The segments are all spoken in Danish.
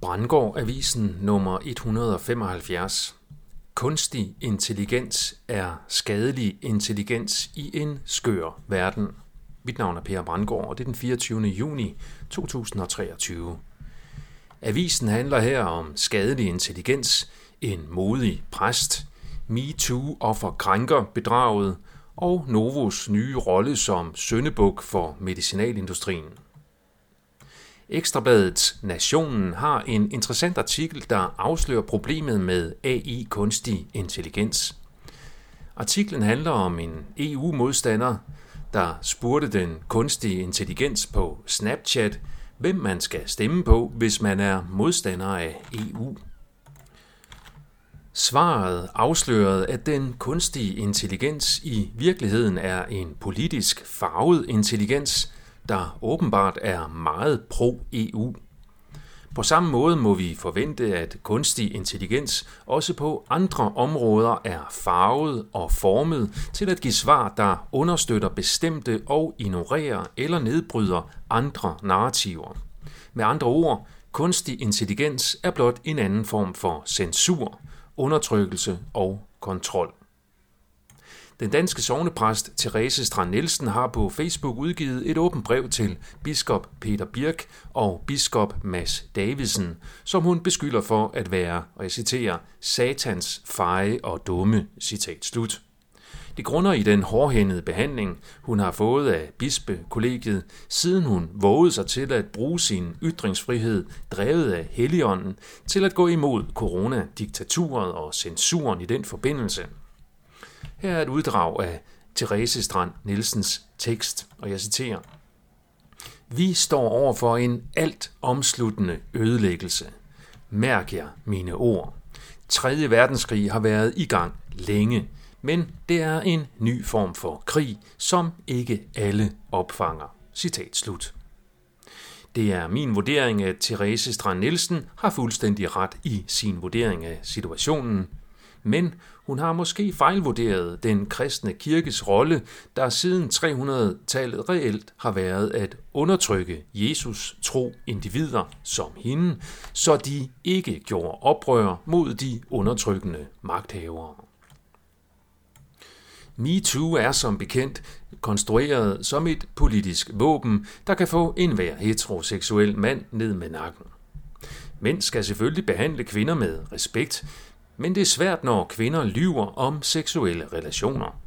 Brandgård Avisen nummer 175. Kunstig intelligens er skadelig intelligens i en skør verden. Mit navn er Per Brandgård, og det er den 24. juni 2023. Avisen handler her om skadelig intelligens, en modig præst, MeToo offer krænker bedraget og Novos nye rolle som søndebuk for medicinalindustrien. Ekstrabladet Nationen har en interessant artikel, der afslører problemet med AI kunstig intelligens. Artiklen handler om en EU-modstander, der spurgte den kunstige intelligens på Snapchat, hvem man skal stemme på, hvis man er modstander af EU. Svaret afslørede, at den kunstige intelligens i virkeligheden er en politisk farvet intelligens, der åbenbart er meget pro-EU. På samme måde må vi forvente, at kunstig intelligens også på andre områder er farvet og formet til at give svar, der understøtter bestemte og ignorerer eller nedbryder andre narrativer. Med andre ord, kunstig intelligens er blot en anden form for censur, undertrykkelse og kontrol. Den danske sovnepræst Therese Strand Nielsen har på Facebook udgivet et åbent brev til biskop Peter Birk og biskop Mads Davidsen, som hun beskylder for at være, og jeg citerer, satans feje og dumme, citat slut. Det grunder i den hårdhændede behandling, hun har fået af bispekollegiet, siden hun vågede sig til at bruge sin ytringsfrihed, drevet af Helligånden, til at gå imod coronadiktaturet og censuren i den forbindelse – her er et uddrag af Therese Strand Nielsens tekst, og jeg citerer. Vi står over for en alt omsluttende ødelæggelse. Mærk jer mine ord. 3. verdenskrig har været i gang længe, men det er en ny form for krig, som ikke alle opfanger. Citat slut. Det er min vurdering, at Therese Strand Nielsen har fuldstændig ret i sin vurdering af situationen, men hun har måske fejlvurderet den kristne kirkes rolle, der siden 300-tallet reelt har været at undertrykke Jesus tro individer som hende, så de ikke gjorde oprør mod de undertrykkende magthavere. MeToo er som bekendt konstrueret som et politisk våben, der kan få enhver heteroseksuel mand ned med nakken. Mænd skal selvfølgelig behandle kvinder med respekt, men det er svært, når kvinder lyver om seksuelle relationer.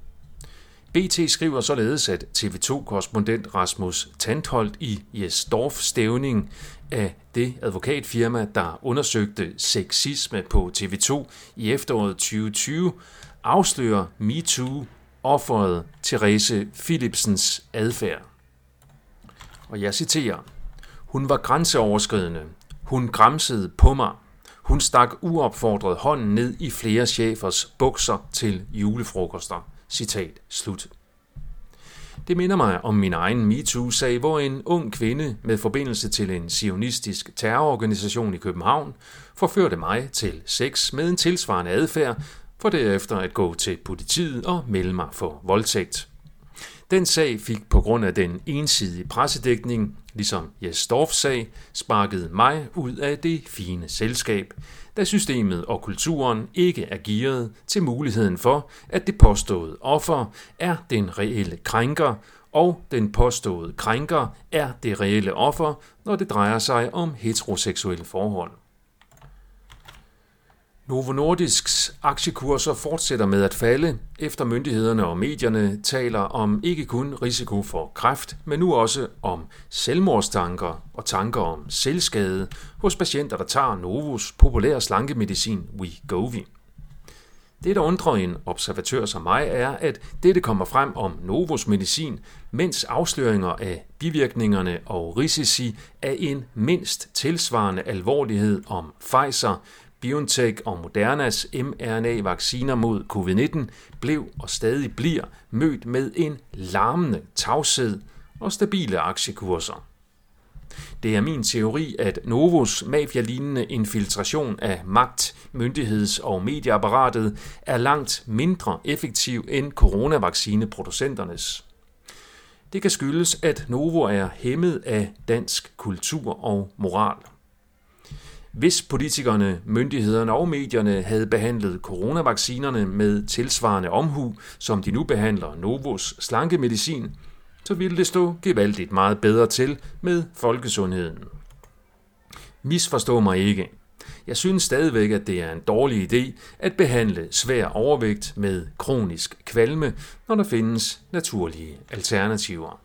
BT skriver således, at TV2-korrespondent Rasmus Tantholdt i Jesdorf stævning af det advokatfirma, der undersøgte sexisme på TV2 i efteråret 2020, afslører MeToo offeret Therese Philipsens adfærd. Og jeg citerer, hun var grænseoverskridende. Hun græmsede på mig. Hun stak uopfordret hånden ned i flere chefers bukser til julefrokoster. Citat slut. Det minder mig om min egen MeToo-sag, hvor en ung kvinde med forbindelse til en sionistisk terrororganisation i København forførte mig til sex med en tilsvarende adfærd, for derefter at gå til politiet og melde mig for voldtægt. Den sag fik på grund af den ensidige pressedækning, ligesom Jesdorfs sag, sparket mig ud af det fine selskab, da systemet og kulturen ikke er gearet til muligheden for, at det påståede offer er den reelle krænker, og den påståede krænker er det reelle offer, når det drejer sig om heteroseksuelle forhold. Novo Nordisks aktiekurser fortsætter med at falde, efter myndighederne og medierne taler om ikke kun risiko for kræft, men nu også om selvmordstanker og tanker om selvskade hos patienter, der tager Novos populære slankemedicin Wegovy. Det, der undrer en observatør som mig, er, at dette kommer frem om Novos medicin, mens afsløringer af bivirkningerne og risici af en mindst tilsvarende alvorlighed om Pfizer, BioNTech og Modernas mRNA-vacciner mod covid-19 blev og stadig bliver mødt med en larmende tavshed og stabile aktiekurser. Det er min teori, at Novos mafialignende infiltration af magt, myndigheds- og medieapparatet er langt mindre effektiv end coronavaccineproducenternes. Det kan skyldes, at Novo er hæmmet af dansk kultur og moral. Hvis politikerne, myndighederne og medierne havde behandlet coronavaccinerne med tilsvarende omhu, som de nu behandler Novos slankemedicin, så ville det stå gevaldigt meget bedre til med folkesundheden. Misforstå mig ikke. Jeg synes stadigvæk, at det er en dårlig idé at behandle svær overvægt med kronisk kvalme, når der findes naturlige alternativer.